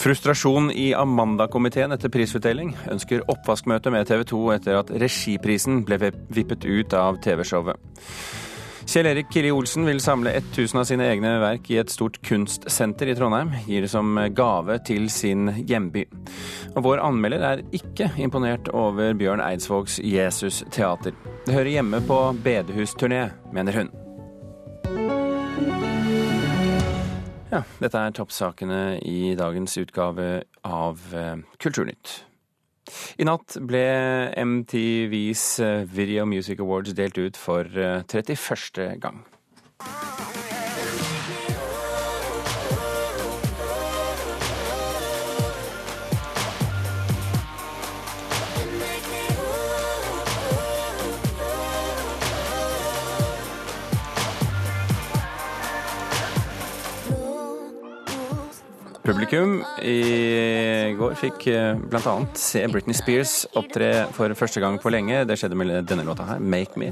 Frustrasjon i Amanda-komiteen etter prisutdeling. Ønsker oppvaskmøte med TV 2 etter at regiprisen ble vippet ut av TV-showet. Kjell Erik Kiri Olsen vil samle 1000 av sine egne verk i et stort kunstsenter i Trondheim. Gir det som gave til sin hjemby. Og vår anmelder er ikke imponert over Bjørn Eidsvågs Jesus teater. Det hører hjemme på bedehusturné, mener hun. Ja, dette er toppsakene i dagens utgave av eh, Kulturnytt. I natt ble MTVs eh, Video Music Awards delt ut for 31. Eh, gang. Publikum i går fikk eh, bl.a. se Britney Spears opptre for første gang på lenge. Det skjedde med denne låta her, 'Make Me'.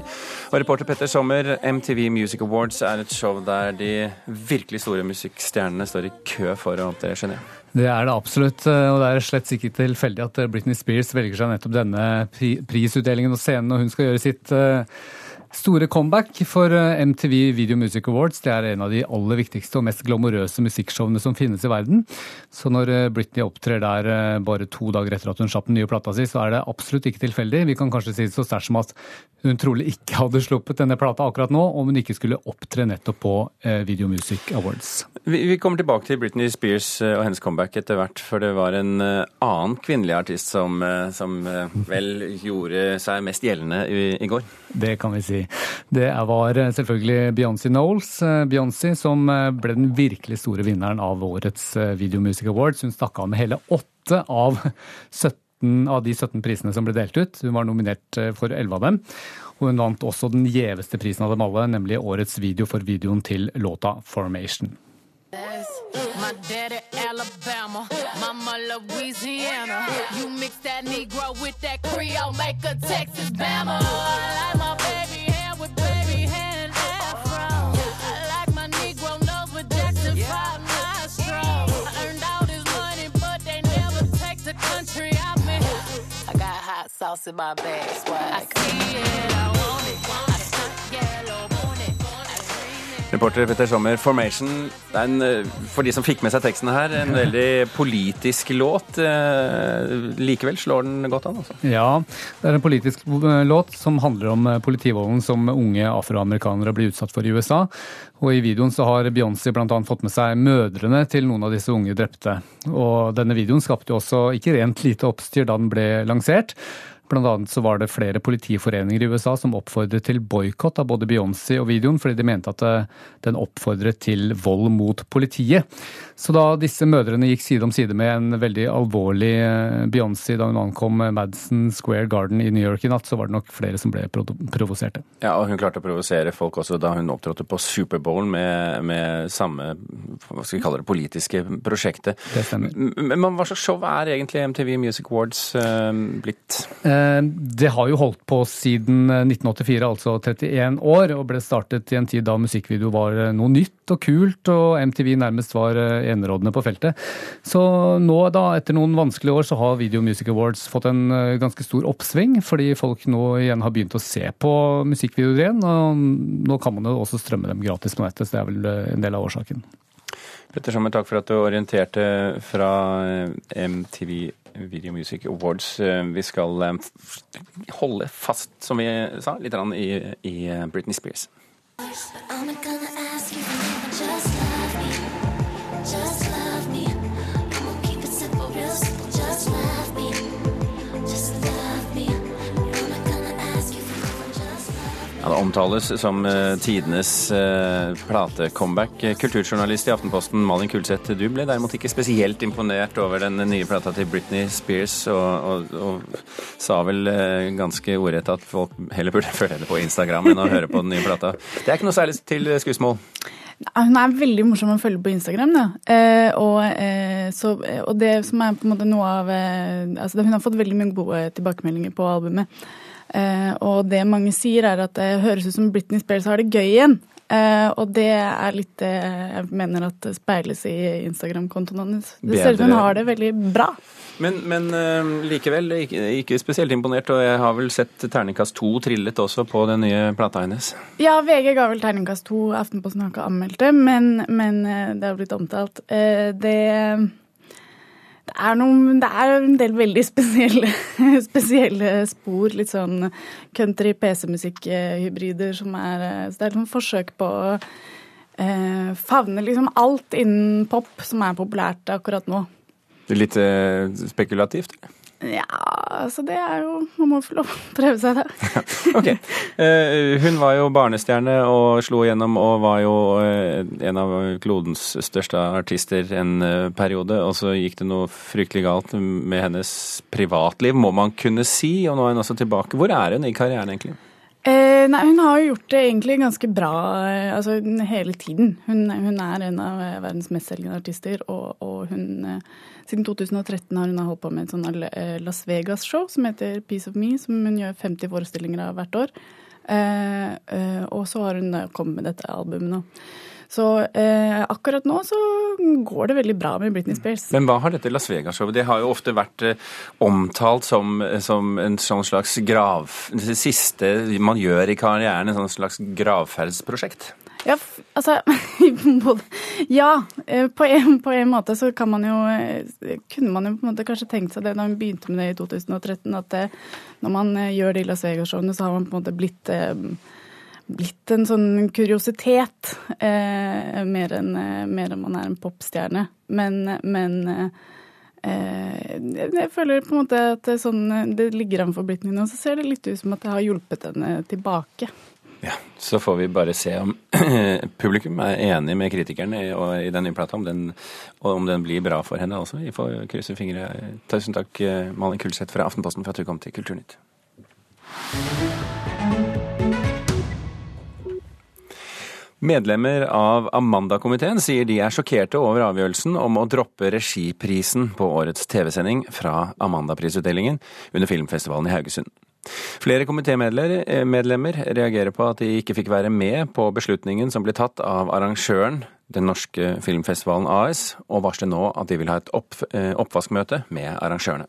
Og reporter Petter Sommer, MTV Music Awards er et show der de virkelig store musikkstjernene står i kø for å opptre. Skjønner jeg. Det er det absolutt, og det er slett ikke tilfeldig at Britney Spears velger seg nettopp denne prisutdelingen og scenen når hun skal gjøre sitt eh, Store comeback for eh, MTV Video Music Awards. Det er en av de aller viktigste og mest glamorøse musikkshowene som finnes i verden. Så når eh, Britney opptrer der eh, bare to dager etter at hun slapp den nye plata si, så er det absolutt ikke tilfeldig. Vi kan kanskje si det så sterkt som at hun trolig ikke hadde sluppet denne plata akkurat nå, om hun ikke skulle opptre nettopp på Video Music Awards. Vi, kommer tilbake til Britney Spears og hennes comeback etter hvert, for det var en annen kvinnelig artist som, som vel gjorde seg mest gjeldende i, i går. Det kan vi si. Det var eh, selvfølgelig Beyoncé Knowles. Eh, Beyoncé som eh, ble den virkelig store vinneren av årets Video Music Awards. Hun stakk av med hele åtte av 17 av de 17 prisene som ble delt ut. Hun var nominert for 11 av dem. Og hun vant også den gjeveste prisen av dem alle, nemlig årets video for videoen til låta 'Formation'. Alabama, mama Louisiana. You mix that Negro with that Creole, make a Texas Bama. I like my baby hair with baby hair afro. I like my Negro nose with Jackson 5 nostrils. I earned all this money, but they never take the country out me. I got hot sauce in my bag, swag. I see it, I Reporter Petter Sommer, 'Formation'. Det er en, eh, for de som fikk med seg teksten her, en veldig politisk låt. Eh, likevel slår den godt an, altså. Ja, det er en politisk eh, låt som handler om politivolden som unge afroamerikanere blir utsatt for i USA. Og i videoen så har Beyoncé bl.a. fått med seg mødrene til noen av disse unge drepte. Og denne videoen skapte jo også ikke rent lite oppstyr da den ble lansert. Blant annet så var det flere politiforeninger i USA som oppfordret til boikott av både Beyoncé og videoen, fordi de mente at eh, den oppfordret til vold mot politiet. Så da disse mødrene gikk side om side med en veldig alvorlig eh, Beyoncé da hun ankom Madison Square Garden i New York i natt, så var det nok flere som ble provoserte. Ja, og hun klarte å provosere folk også da hun opptrådte på Superbowl med, med samme hva skal vi kalle det, politiske prosjektet. Det stemmer. Men hva slags show er egentlig MTV Music Awards uh, blitt? Uh, Eh, det har jo holdt på siden 1984, eh, altså 31 år, og ble startet i en tid da musikkvideo var eh, noe nytt og kult, og MTV nærmest var enerådende på feltet. Så nå, da, etter noen vanskelige år, så har Video Music Awards fått en ganske stor oppsving, fordi folk nå igjen har begynt å se på musikkvideoer igjen, og nå kan man jo også strømme dem gratis på nettet, så det er vel en del av årsaken. Petter Sommer, takk for at du orienterte fra MTV Video Music Awards. Eh, vi skal eh, holde fast, som vi sa, litt i, eh, Britney Spears. I'm gonna ask you Det omtales som uh, tidenes uh, platecomeback. Kulturjournalist i Aftenposten Malin Kulseth, du ble derimot ikke spesielt imponert over den nye plata til Britney Spears, og, og, og sa vel uh, ganske ordrett at folk heller burde følge det på Instagram enn å høre på den nye plata. Det er ikke noe særlig til skussmål? Hun er veldig morsom å følge på Instagram. Eh, og, eh, så, og, det som er på en måte noe av eh, altså Hun har fått veldig mye gode tilbakemeldinger på albumet. Eh, og det mange sier, er at det høres ut som Britney Spears har det gøy igjen. Eh, og det er litt det jeg mener at det speiles i Instagram-kontoen hans. Det ser ut som hun har det veldig bra. Men, men likevel ikke, ikke, spesielt imponert, og jeg har vel sett terningkast to trillet også på den nye plata hennes? Ja, VG ga vel terningkast to. Aftenposten har ikke anmeldt det, men, men det har blitt omtalt. Det det er, noen, det er en del veldig spesielle, spesielle spor. Litt sånn country PC-musikk-hybrider som er Så det er et forsøk på å eh, favne liksom alt innen pop som er populært akkurat nå. Litt eh, spekulativt? eller? Ja, altså det er jo Man må få lov å prøve seg, da. ok. Eh, hun var jo barnestjerne og slo igjennom og var jo eh, en av klodens største artister en eh, periode. Og så gikk det noe fryktelig galt med hennes privatliv, må man kunne si. Og nå er hun også tilbake. Hvor er hun i karrieren, egentlig? Eh, nei, Hun har jo gjort det egentlig ganske bra altså, hele tiden. Hun, hun er en av verdens mestselgende artister, og, og hun siden 2013 har hun holdt på med et sånn eh, Las Vegas-show som heter Piece of Me, som hun gjør 50 forestillinger av hvert år. Eh, eh, og så har hun kommet med dette albumet nå. Så eh, akkurat nå så går det veldig bra med Britney Spears. Men hva har dette Las Vegas-showet? Det har jo ofte vært eh, omtalt som, som, en sånn slags grav... Det siste man gjør i karrieren, en sånn slags gravferdsprosjekt? Ja, altså Ja, eh, på en, på en, måte så kan man jo eh, Kunne man jo på en måte kanskje tenkt seg det da hun begynte med det i 2013, at det, når man eh, gjør det i Las Vegas-showene, så har man på en måte blitt blitt en sånn kuriositet. Eh, mer enn mer en man er en popstjerne. Men, men eh, jeg føler på en måte at det, sånn, det ligger an for Britney nå, så ser det litt ut som at det har hjulpet henne tilbake. Ja, Så får vi bare se om publikum er enig med kritikerne i, i den nye plata, om den, og om den blir bra for henne også. Vi får krysse fingre. Tusen takk, eh, Malin Kulseth fra Aftenposten, for at du kom til Kulturnytt. Medlemmer av Amanda-komiteen sier de er sjokkerte over avgjørelsen om å droppe regiprisen på årets TV-sending fra Amanda-prisutdelingen under filmfestivalen i Haugesund. Flere komitémedlemmer eh, reagerer på at de ikke fikk være med på beslutningen som ble tatt av arrangøren, Den norske filmfestivalen AS, og varsler nå at de vil ha et eh, oppvaskmøte med arrangørene.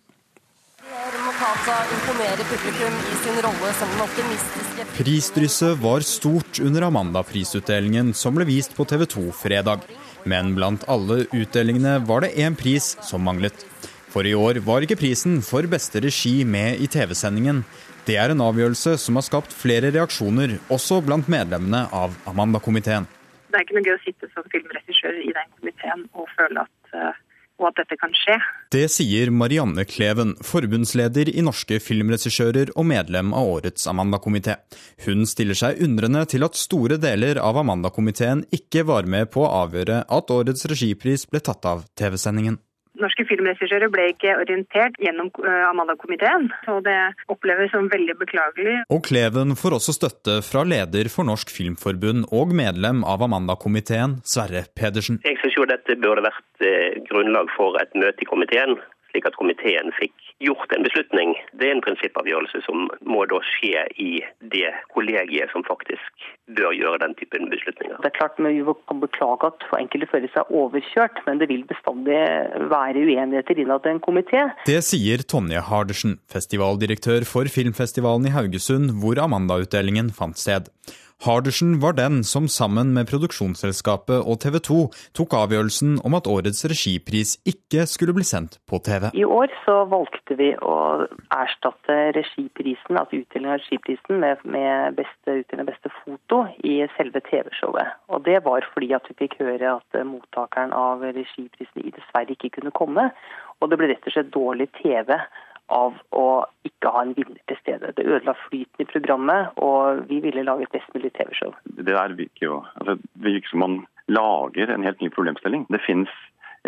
Prisdrysset var stort under Amanda-prisutdelingen som ble vist på TV 2 fredag. Men blant alle utdelingene var det én pris som manglet. For i år var ikke prisen for beste regi med i TV-sendingen. Det er en avgjørelse som har skapt flere reaksjoner, også blant medlemmene av Amanda-komiteen. Det er ikke noe gøy å sitte som filmregissør i den komiteen og føle at, eh, og at dette kan skje. Det sier Marianne Kleven, forbundsleder i Norske filmregissører og medlem av årets Amanda-komité. Hun stiller seg undrende til at store deler av Amanda-komiteen ikke var med på å avgjøre at årets regipris ble tatt av TV-sendingen. Norske filmregissører ble ikke orientert gjennom eh, Amanda-komiteen, så det oppleves som veldig beklagelig. Og Kleven får også støtte fra leder for Norsk Filmforbund og medlem av Amanda-komiteen, Sverre Pedersen. Jeg syns jo dette burde vært eh, grunnlag for et møte i komiteen, slik at komiteen fikk gjort en beslutning. Det er en prinsippavgjørelse som må da skje i det kollegiet som faktisk bør gjøre den typen beslutninger. Det er klart Vi kan beklage at enkelte føler seg overkjørt, men det vil bestandig være uenigheter innad i en komité. Det sier Tonje Hardersen, festivaldirektør for filmfestivalen i Haugesund, hvor Amanda-utdelingen fant sted. Hardersen var den som sammen med produksjonsselskapet og TV 2 tok avgjørelsen om at årets regipris ikke skulle bli sendt på TV. I år så valgte vi å erstatte regiprisen, altså utdelingen av regiprisen med, med beste utdeling beste foto i selve TV-showet. Og Det var fordi at vi fikk høre at mottakeren av regiprisen i dessverre ikke kunne komme. Og det ble rett og slett dårlig TV av å ikke ha en vinner til stede. Det ødela flyten i programmet, og vi ville lage et best mulig TV-show. Det virker jo altså, det virker som man lager en helt ny problemstilling. Det finnes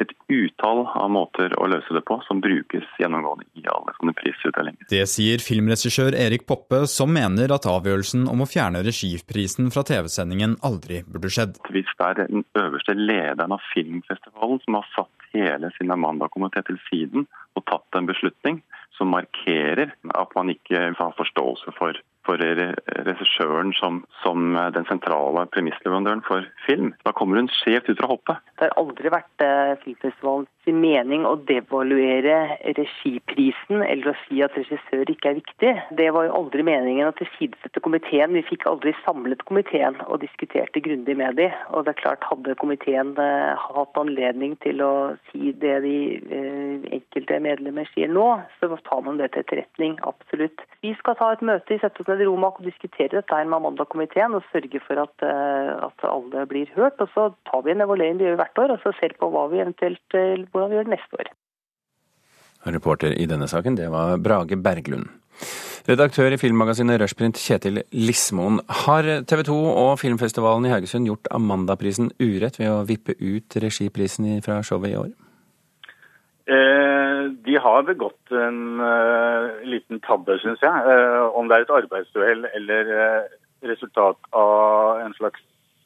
et utall av måter å løse det på, som brukes gjennomgående i alle sånne prisutdelinger. Det sier filmregissør Erik Poppe, som mener at avgjørelsen om å fjerne regiprisen fra TV-sendingen aldri burde skjedd. Hvis det er den øverste lederen av filmfestivalen som har satt hele sin Amanda-komité til siden og tatt en beslutning, som markerer at man ikke har forståelse for for regissøren som, som, eh, den sentrale premissleverandøren for film. Da kommer hun skjevt ut fra hoppet. Det har aldri vært eh, filmfestivalens mening å devaluere regiprisen eller å si at regissør ikke er viktig. Det var jo aldri meningen å tilsidesette komiteen. Vi fikk aldri samlet komiteen og diskuterte grundig med dem. Og det er klart, hadde komiteen eh, hatt anledning til å si det de enkelte medlemmer sier nå, så tar man det til etterretning. Absolutt. Vi skal ta et møte i 17. Nestleder og diskutere dette med Amanda-komiteen og sørge for at, eh, at, alle blir hørt. Og så tar vi en evaluering, det gjør hvert år, og så ser på hva vi eventuelt eh, hvordan vi gjør neste år. Reporter i denne saken, det var Brage Berglund. Redaktør i filmmagasinet Rushprint, Kjetil Lismoen. Har TV 2 og filmfestivalen i Haugesund gjort Amandaprisen urett ved å vippe ut regiprisen fra showet i år? Eh, de har begått en uh, liten tabbe, syns jeg. Uh, om det er et arbeidsuhell eller resultat av en slags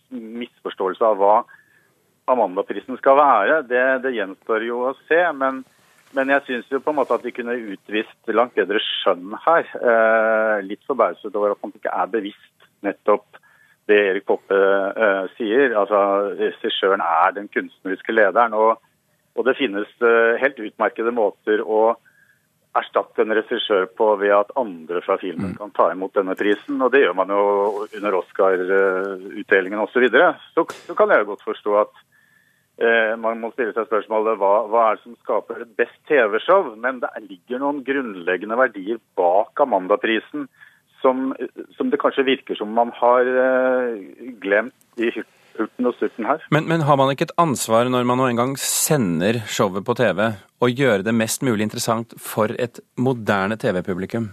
misforståelse av hva Amandaprisen skal være, det, det, gjenstår jo å se. Men, men jeg syns jo på en måte at de kunne utvist langt bedre skjønn her. litt forbauset over at man ikke er bevisst nettopp det Erik Poppe sier. Altså, Regissøren er den kunstneriske lederen. og og det finnes eh, helt utmerkede måter å erstatte en regissør på ved at andre fra filmen mm. kan ta imot denne prisen. Og det gjør man jo under Oscar-utdelingen osv. Så, videre. så så kan jeg godt forstå at eh, man må stille seg spørsmålet hva, hva er det som skaper et best TV-show. Men det ligger noen grunnleggende verdier bak Amandaprisen som, som det kanskje virker som man har eh, glemt i hurten og sturten her. Men, men, har man ikke et ansvar når man nå engang sender showet på TV, å gjøre det mest mulig interessant for et moderne TV-publikum?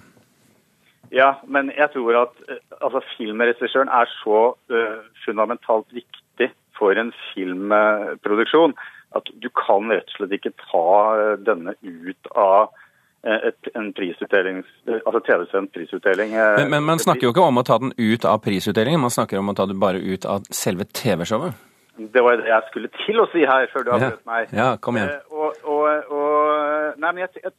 Ja, men jeg tror at eh, altså, filmregissøren er så uh, fundamentalt viktig for en filmproduksjon at du kan rett og slett ikke ta uh, denne ut av Eh, et, en prisutdeling, altså TV-sendt prisutdeling. Eh, men, men, man snakker jo ikke om å ta den ut av prisutdelingen, man snakker om å ta det bare ut av selve TV-showet? Det var det jeg skulle til å si her, før du avbrøt meg. Ja, kom igjen. Eh, og, og, og, nei, men jeg, jeg,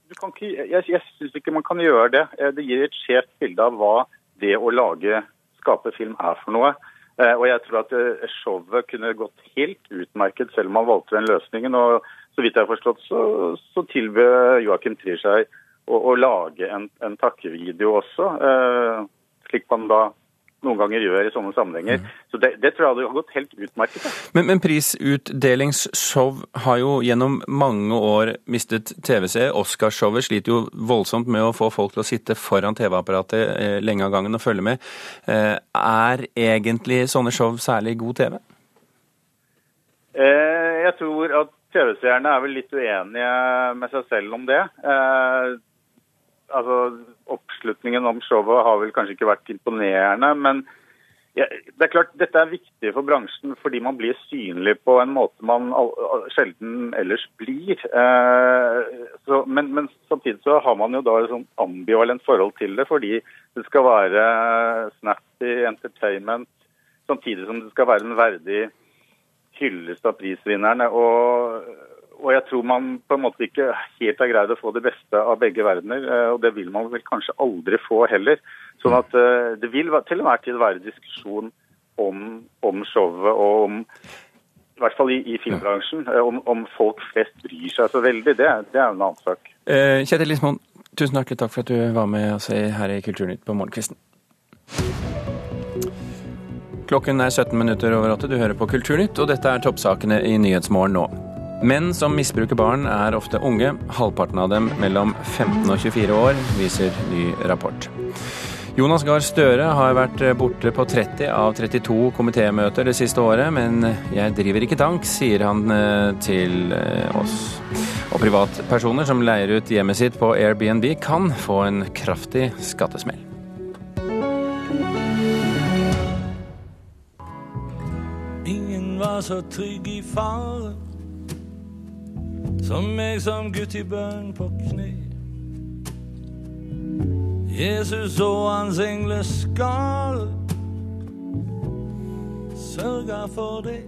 jeg, jeg syns ikke man kan gjøre det. Det gir et skjevt bilde av hva det å lage, skape film er for noe. Og jeg tror at showet kunne gått helt utmerket selv om man valgte den løsningen. og så vidt jeg har forstått, så, så tilbød Joakim Trier seg å, å, lage en, en takkevideo også. Eh, slik man da noen ganger gjør i sånne sammenhenger. Mm. Så det, det, tror jeg hadde gått helt utmerket. Men, men prisutdelingsshow har jo gjennom mange år mistet TV-seere. Oscarshowet sliter jo voldsomt med å få folk til å sitte foran TV-apparatet eh, lenge av gangen og følge med. Eh, er egentlig sånne show særlig god TV? Eh, jeg tror at TV-seerne er vel litt uenige med seg selv om det. Eh, altså, Oppslutningen om showet har vel kanskje ikke vært imponerende. Men ja, det er klart, dette er viktig for bransjen fordi man blir synlig på en måte man sjelden ellers blir. Eh, så, men, men, samtidig så har man jo da et sånn ambivalent forhold til det, fordi det skal være snappy entertainment samtidig som det skal være en verdig hyllest av prisvinnerne. Og, og, jeg tror man på en måte ikke helt har greid å få det beste av begge verdener. Eh, og det vil man vel kanskje aldri få heller. Sånn at eh, det vil til enhver tid være diskusjon om, om showet og om i hvert fall i, i filmbransjen, eh, om, om, folk flest bryr seg så veldig. Det, det er en annen sak. Kjetil Lismoen, tusen hjertelig takk for at du var med oss her i Kulturnytt på morgenkvisten. Klokken er 17 minutter over åtte. Du hører på Kulturnytt, og dette er toppsakene i Nyhetsmorgen nå. Menn som misbruker barn, er ofte unge. Halvparten av dem mellom 15 og 24 år, viser ny rapport. Jonas Gahr Støre har vært borte på 30 av 32 komitémøter det siste året, men jeg driver ikke tank, sier han eh, til eh, oss. Og privatpersoner som leier ut hjemmet sitt på Airbnb, kan få en kraftig skattesmell. Så trygg i fare. Som meg som gutt i bønn på kne. Jesus og hans engleskare sørga for det.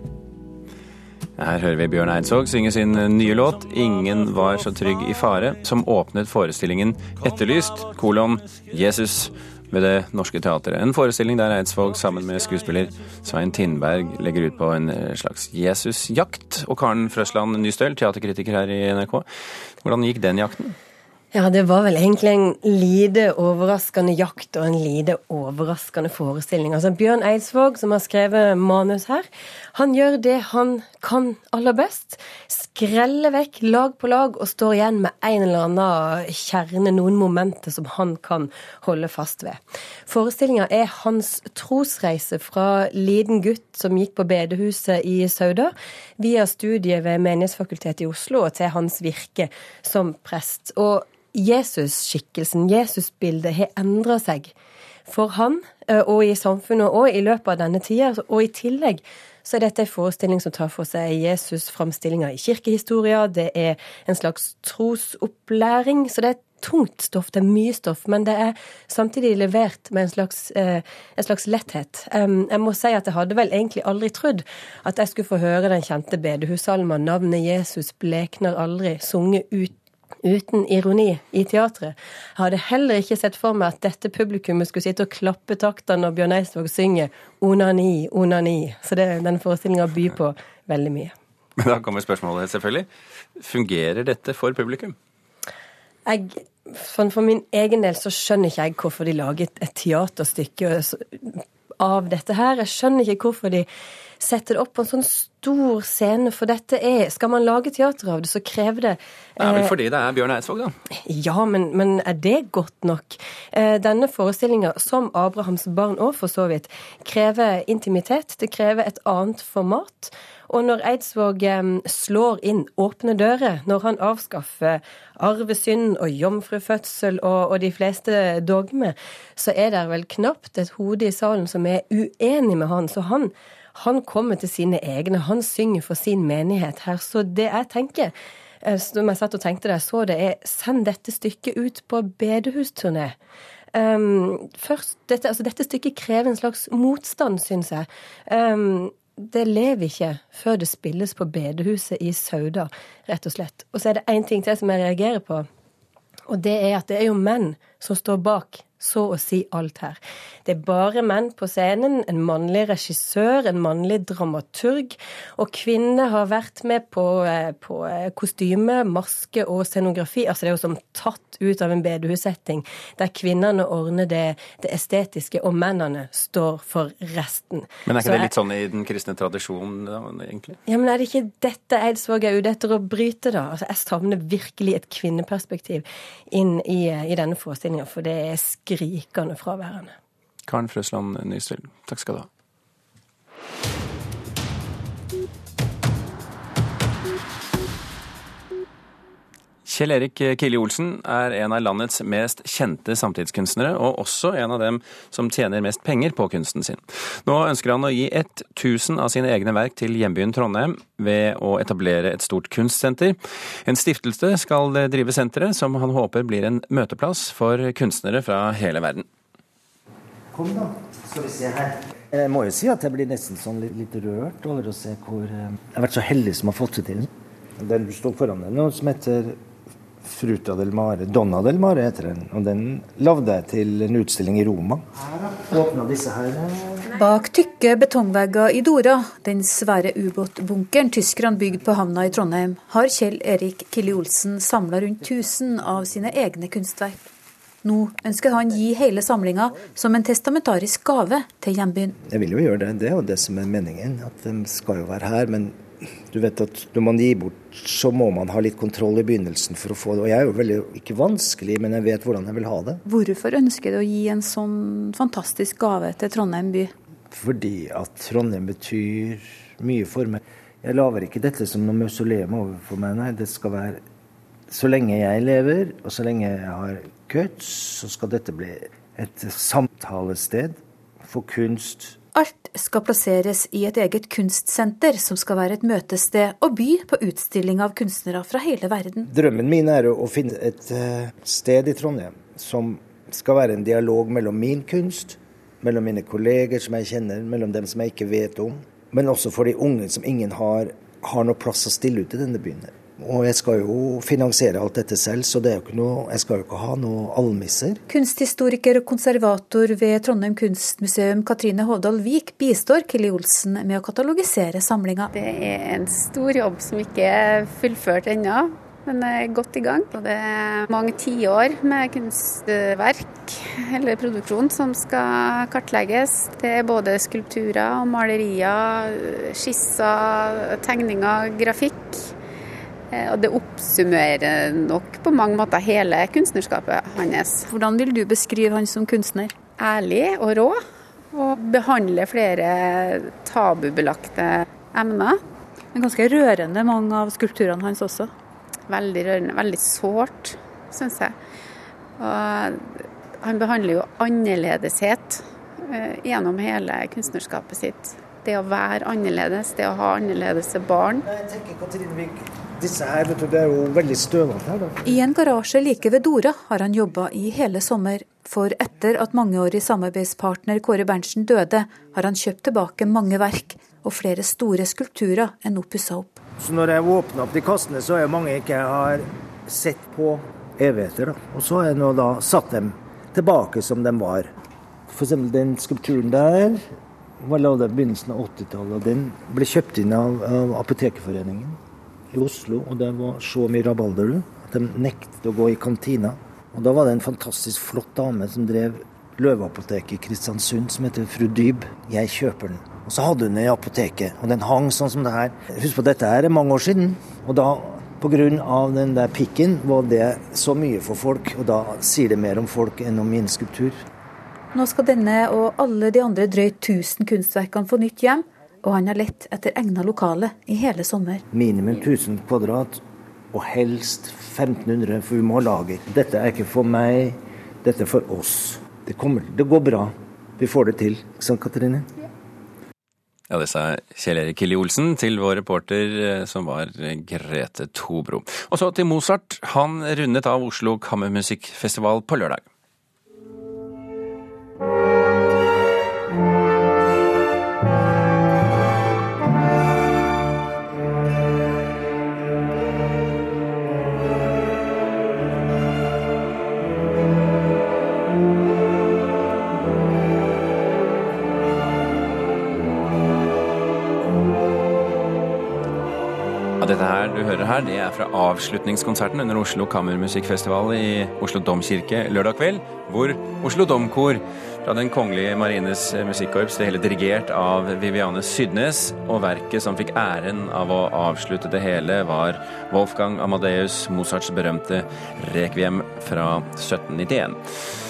Her hører vi Bjørn Eidsvåg synge sin nye låt 'Ingen var så trygg i fare', som åpnet forestillingen 'Etterlyst', kolon 'Jesus' ved Det Norske Teatret. En forestilling der Eidsvåg sammen med skuespiller Svein Tindberg legger ut på en slags Jesusjakt. Og Karen Frøsland Nystøl, teaterkritiker her i NRK. Hvordan gikk den jakten? Ja, det var vel egentlig en lite overraskende jakt og en lite overraskende forestilling. Altså Bjørn Eidsvåg, som har skrevet manus her, han gjør det han kan aller best. Skreller vekk lag på lag og står igjen med en eller annen kjerne, noen momenter som han kan holde fast ved. Forestillinga er hans trosreise fra liten gutt som gikk på bedehuset i Sauda, via studiet ved Menighetsfakultetet i Oslo og til hans virke som prest. Og Jesus-skikkelsen, Jesus-bildet, har endra seg for han eh, og i samfunnet og i løpet av denne tida. Og i tillegg så er dette en forestilling som tar for seg Jesus-framstillinga i kirkehistoria. Det er en slags trosopplæring. Så det er tungt stoff, det er mye stoff, men det er samtidig levert med en slags, eh, en slags letthet. Um, jeg må si at jeg hadde vel egentlig aldri trodd at jeg skulle få høre den kjente bedehussalma 'Navnet Jesus blekner aldri', sunget ut uten ironi i teatret. Jeg hadde heller ikke sett for meg at dette publikummet skulle sitte og klappe takter når Bjørn Eidsvåg synger 'onani, onani'. Så det, den forestillinga byr på veldig mye. Men da kommer spørsmålet selvfølgelig. Fungerer dette for publikum? Jeg, for min egen del så skjønner ikke jeg hvorfor de laget et teaterstykke av dette her. Jeg skjønner ikke hvorfor de setter det opp på en sånn stor scene, for dette er Skal man lage teater av det, så krever det Det er vel eh, fordi det er Bjørn Eidsvåg, da? Ja, men, men, er det godt nok? Eh, denne forestillinga, som Abrahams barn òg for så vidt, krever intimitet. Det krever et annet format. Og når Eidsvåg slår inn åpne dører, når han avskaffer arvesynd og jomfrufødsel og, og de fleste dogmer, så er det vel knapt et hode i salen som er uenig med han. Så han, han kommer til sine egne. Han synger for sin menighet her. Så det jeg tenker eh, som jeg satt og tenkte det, så det er send dette stykket ut på bedehusturné. Um, først, dette, altså dette stykket krever en slags motstand, syns jeg. Um, det lever ikke før det spilles på bedehuset i Sauda, rett og slett. Og så er det én ting til som jeg reagerer på, og det er at det er jo menn som står bak så å si alt her. Det er bare menn på scenen, en mannlig regissør, en mannlig dramaturg, og kvinnene har vært med på, eh, på eh, kostyme, maske og scenografi. Altså det er jo som tatt ut av en bedehussetting, der kvinnene ordner det, det, estetiske, og mennene står for resten. Men er ikke så det litt sånn i den kristne tradisjonen, egentlig? Ja, men er det ikke dette Eidsvåg er ute etter å bryte, da? Altså, jeg savner virkelig et kvinneperspektiv inn i, i denne forestillinga, for det er skrikende fraværende. Karen Frøsland Nystøl, takk skal du ha. Kjell Erik Kille Olsen er en av landets mest kjente samtidskunstnere, og også en av dem som tjener mest penger på kunsten sin. Nå ønsker han å gi 1000 av sine egne verk til hjembyen Trondheim ved å etablere et stort kunstsenter. En stiftelse skal drive senteret, som han håper blir en møteplass for kunstnere fra hele verden. Kom da, skal vi se her. Jeg må jo si at jeg blir nesten sånn litt, litt rørt over å se hvor eh, Jeg har vært så heldig som har fått det til. Den du står foran deg, nå, som heter Fruta del Mare. Donna del Mare heter den. Og den lagde jeg til en utstilling i Roma. Bak tykke betongvegger i Dora, den svære ubåtbunkeren tyskerne bygde på havna i Trondheim, har Kjell Erik Kille Olsen samla rundt 1000 av sine egne kunstverk. Nå ønsker han gi hele samlinga som en testamentarisk gave til hjembyen. Jeg vil jo gjøre det, det er jo det som er meningen. At de skal jo være her. men du vet at når man gir bort, så må man ha litt kontroll i begynnelsen for å få det. Og jeg er jo veldig, ikke vanskelig, men jeg vet hvordan jeg vil ha det. Hvorfor ønsker du å gi en sånn fantastisk gave til Trondheim by? Fordi at Trondheim betyr mye for meg. Jeg lager ikke dette som noe mausoleum overfor meg, nei. Det skal være Så lenge jeg lever, og så lenge jeg har guts, så skal dette bli et samtalested for kunst Alt skal plasseres i et eget kunstsenter, som skal være et møtested og by på utstilling av kunstnere fra hele verden. Drømmen min er å finne et eh, sted i Trondheim som skal være en dialog mellom min kunst, mellom mine kolleger som jeg kjenner, mellom dem som jeg ikke vet om, men også for de unge som ingen har har noe plass å stille ut i denne byen. Og jeg skal jo finansiere alt dette selv, så det er jo ikke noe, jeg skal jo ikke ha noe almisser. Kunsthistoriker og konservator ved Trondheim kunstmuseum Katrine Hovdal Vik bistår Killi Olsen med å katalogisere samlinga. Det er en stor jobb som ikke er fullført ennå men er godt i gang. Og det er mange tiår med kunstverk eller produksjon som skal kartlegges. Det er både skulpturer og malerier, skisser, tegninger, grafikk. Eh, og det oppsummerer nok på mange måter hele kunstnerskapet hans. Hvordan vil du beskrive han som kunstner? Ærlig og rå. Og behandler flere tabubelagte emner. Men ganske rørende mange av skulpturene hans også? Veldig rørende. Veldig sårt, syns jeg. Og han behandler jo annerledeshet eh, gjennom hele kunstnerskapet sitt. Det å være annerledes, det å ha annerledes barn. Jeg tenker Katrine disse her, vet du, det er jo veldig stønete her. Da. I en garasje like ved Dora har han jobba i hele sommer. For etter at mangeårig samarbeidspartner Kåre Berntsen døde, har han kjøpt tilbake mange verk og flere store skulpturer er nå pussa opp. Så når jeg åpner opp de kassene, så er det mange jeg ikke har sett på evigheter. Da. Og så har jeg nå da satt dem tilbake som de var. F.eks. den skulpturen der var laget i begynnelsen av 80-tallet. Den ble kjøpt inn av, av Apotekerforeningen i Oslo. Og det var så mye rabalder at de nektet å gå i kantina. Og da var det en fantastisk flott dame som drev Løveapoteket i Kristiansund, som heter fru Dyb. Jeg kjøper den. Og så hadde hun den i apoteket, og den hang sånn som det her. Husk på, dette her er mange år siden. Og da, pga. den der pikken, var det så mye for folk. Og da sier det mer om folk enn om min skulptur. Nå skal denne og alle de andre drøyt 1000 kunstverkene få nytt hjem, og han har lett etter egna lokale i hele sommer. Minimum 1000 kvadrat, og helst 1500, for vi må ha lager. Dette er ikke for meg, dette er for oss. Det, kommer, det går bra. Vi får det til. Ikke sant, Katrine? Ja, det sa Kjell Erik Killi Olsen til vår reporter eh, som var Grete Tobro. Og så til Mozart. Han rundet av Oslo Kammermusikkfestival på lørdag. Du hører her, det er fra avslutningskonserten under Oslo Kammermusikkfestival i Oslo domkirke lørdag kveld, hvor Oslo Domkor fra Den kongelige marines musikkorps, det hele dirigert av Viviane Sydnes, og verket som fikk æren av å avslutte det hele, var Wolfgang Amadeus Mozarts berømte Rekviem fra 1791.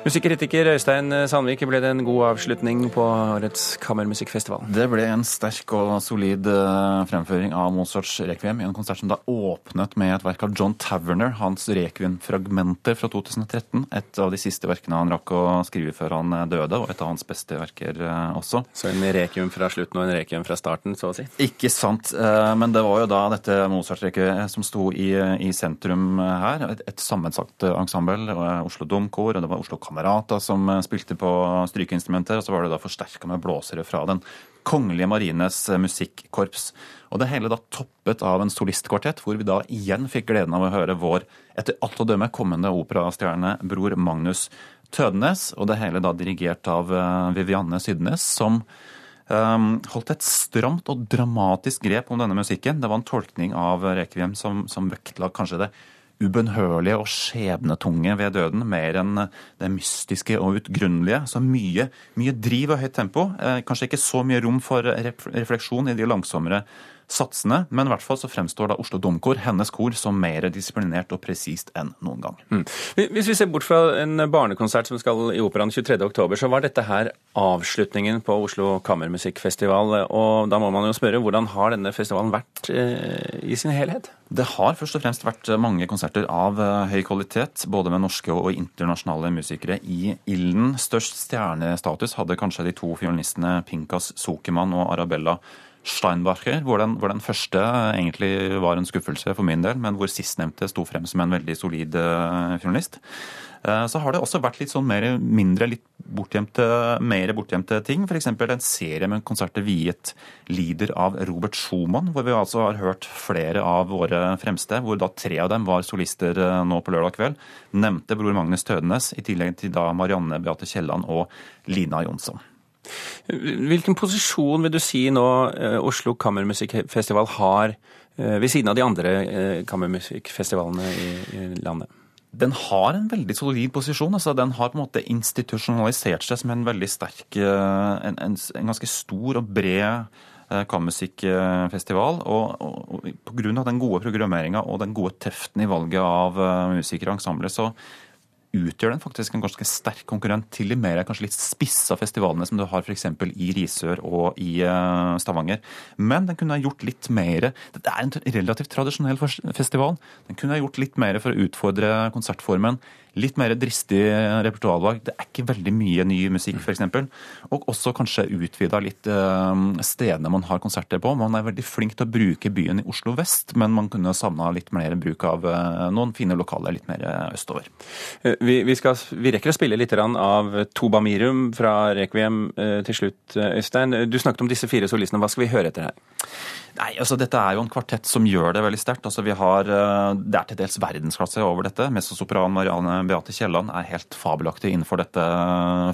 Musikkritiker Øystein Sandvik, ble det en god avslutning på årets kammermusikkfestival? Det ble en sterk og solid eh, fremføring av Mozarts rekviem i en konsert som da åpnet med et verk av John Taverner, hans rekviemfragmenter fra 2013. Et av de siste verkene han rakk å skrive før han eh, døde, og et av hans beste verker eh, også. Så en rekviem fra slutten og en rekviem fra starten, så å si? Ikke sant. Men det var jo da dette Mozart-rekviet som sto i, i, sentrum her. Et, et sammensatt ensemble. Oslo Domkor, og det var Oslo Kammer kamerat som eh, spilte på strykeinstrumenter, og så var det da forsterka med blåsere fra Den kongelige marines eh, musikkorps. Og det hele da toppet av en solistkvartett, hvor vi da igjen fikk gleden av å høre vår etter alt å dømme kommende operastjerne bror Magnus Tødenes, og det hele da dirigert av eh, Vivianne Sydnes, som Um, holdt et stramt og dramatisk grep om denne musikken. Det var en tolkning av Rekviem som, som vektla kanskje det ubønnhørlige og skjebnetunge ved døden, mer enn det mystiske og utgrunnelige. Så mye, mye driv og høyt tempo. Eh, kanskje ikke så mye rom for refleksjon i de langsommere satsene, men i hvert fall så fremstår da Oslo Domkor, hennes kor, som mer disiplinert og presist enn noen gang. Mm. Hvis vi ser bort fra en barnekonsert som skal i Operaen 23.10, så var dette her avslutningen på Oslo Kammermusikkfestival. Og da må man jo spørre, hvordan har denne festivalen vært eh, i sin helhet? Det har først og fremst vært mange konserter av eh, høy kvalitet, både med norske og internasjonale musikere i ilden. Størst stjernestatus hadde kanskje de to fiolinistene Pinkas Sokeman og Arabella Steinbacher, hvor den, hvor den, første egentlig var en skuffelse for min del, men hvor sistnevnte sto frem som en veldig solid uh, journalist. Uh, så har det også vært litt sånn mer, mindre, litt bortgjemte, mer bortgjemte ting. F.eks. en serie med konserter viet lider av Robert Schumann, hvor vi altså har hørt flere av våre fremste, hvor da tre av dem var solister nå på lørdag kveld. Nevnte bror Magnus Tødenes, i tillegg til da Marianne Beate Kielland og Lina Jonsson. Hvilken posisjon vil du si nå eh, Oslo Kammermusikkfestival har eh, ved siden av de andre eh, kammermusikkfestivalene i landet? Den har en veldig solid posisjon. altså Den har på en måte institusjonalisert seg som en veldig sterk, en, en, en ganske stor og bred kammermusikkfestival. Og, og, og pga. den gode programmeringa og den gode teften i valget av musikere og ensembler, så utgjør den faktisk en ganske sterk konkurrent til de mer kanskje litt spissa festivalene som du har f.eks. i Risør og i eh, Stavanger. Men den kunne ha gjort litt mer Det er en relativt tradisjonell festival. Den kunne ha gjort litt mer for å utfordre konsertformen Litt mer dristig repertoarvalg. Det er ikke veldig mye ny musikk, f.eks. Og også kanskje utvida litt uh, stedene man har konserter på. Man er veldig flink til å bruke byen i Oslo vest, men man kunne savna litt mer bruk av uh, noen fine lokaler litt mer østover. Eh, vi, vi, skal, vi rekker å spille litt av Toba Mirum fra Requiem til slutt, Øystein. Du snakket om disse fire solistene. Hva skal vi høre etter her? Nei, altså Dette er jo en kvartett som gjør det veldig sterkt. Altså, vi har, det er til dels verdensklasse over dette. Mezzosopran Marianne Beate Kielland er helt fabelaktig innenfor dette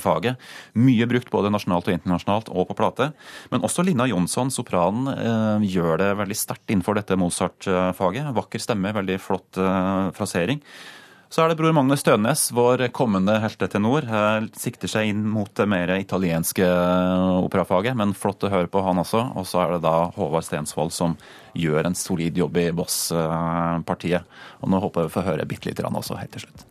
faget. Mye brukt både nasjonalt og internasjonalt og på plate. Men også Lina Jonsson, sopranen, eh, gjør det veldig sterkt innenfor dette Mozart-faget. Vakker stemme, veldig flott eh, frasering. Så er det bror Magnus Stønes, vår kommende heltetenor. Sikter seg inn mot det mer italienske operafaget, men flott å høre på han også. Og så er det da Håvard Stensvold som gjør en solid jobb i Boss-partiet. Og nå håper jeg vi får høre bitte lite grann også helt til slutt.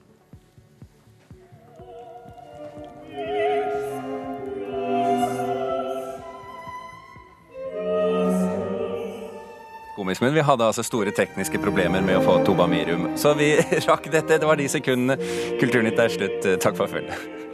Komisk, men vi hadde altså store tekniske problemer med å få Toba Mirum. Så vi rakk dette. Det var de sekundene. Kulturnytt er slutt. Takk for følget.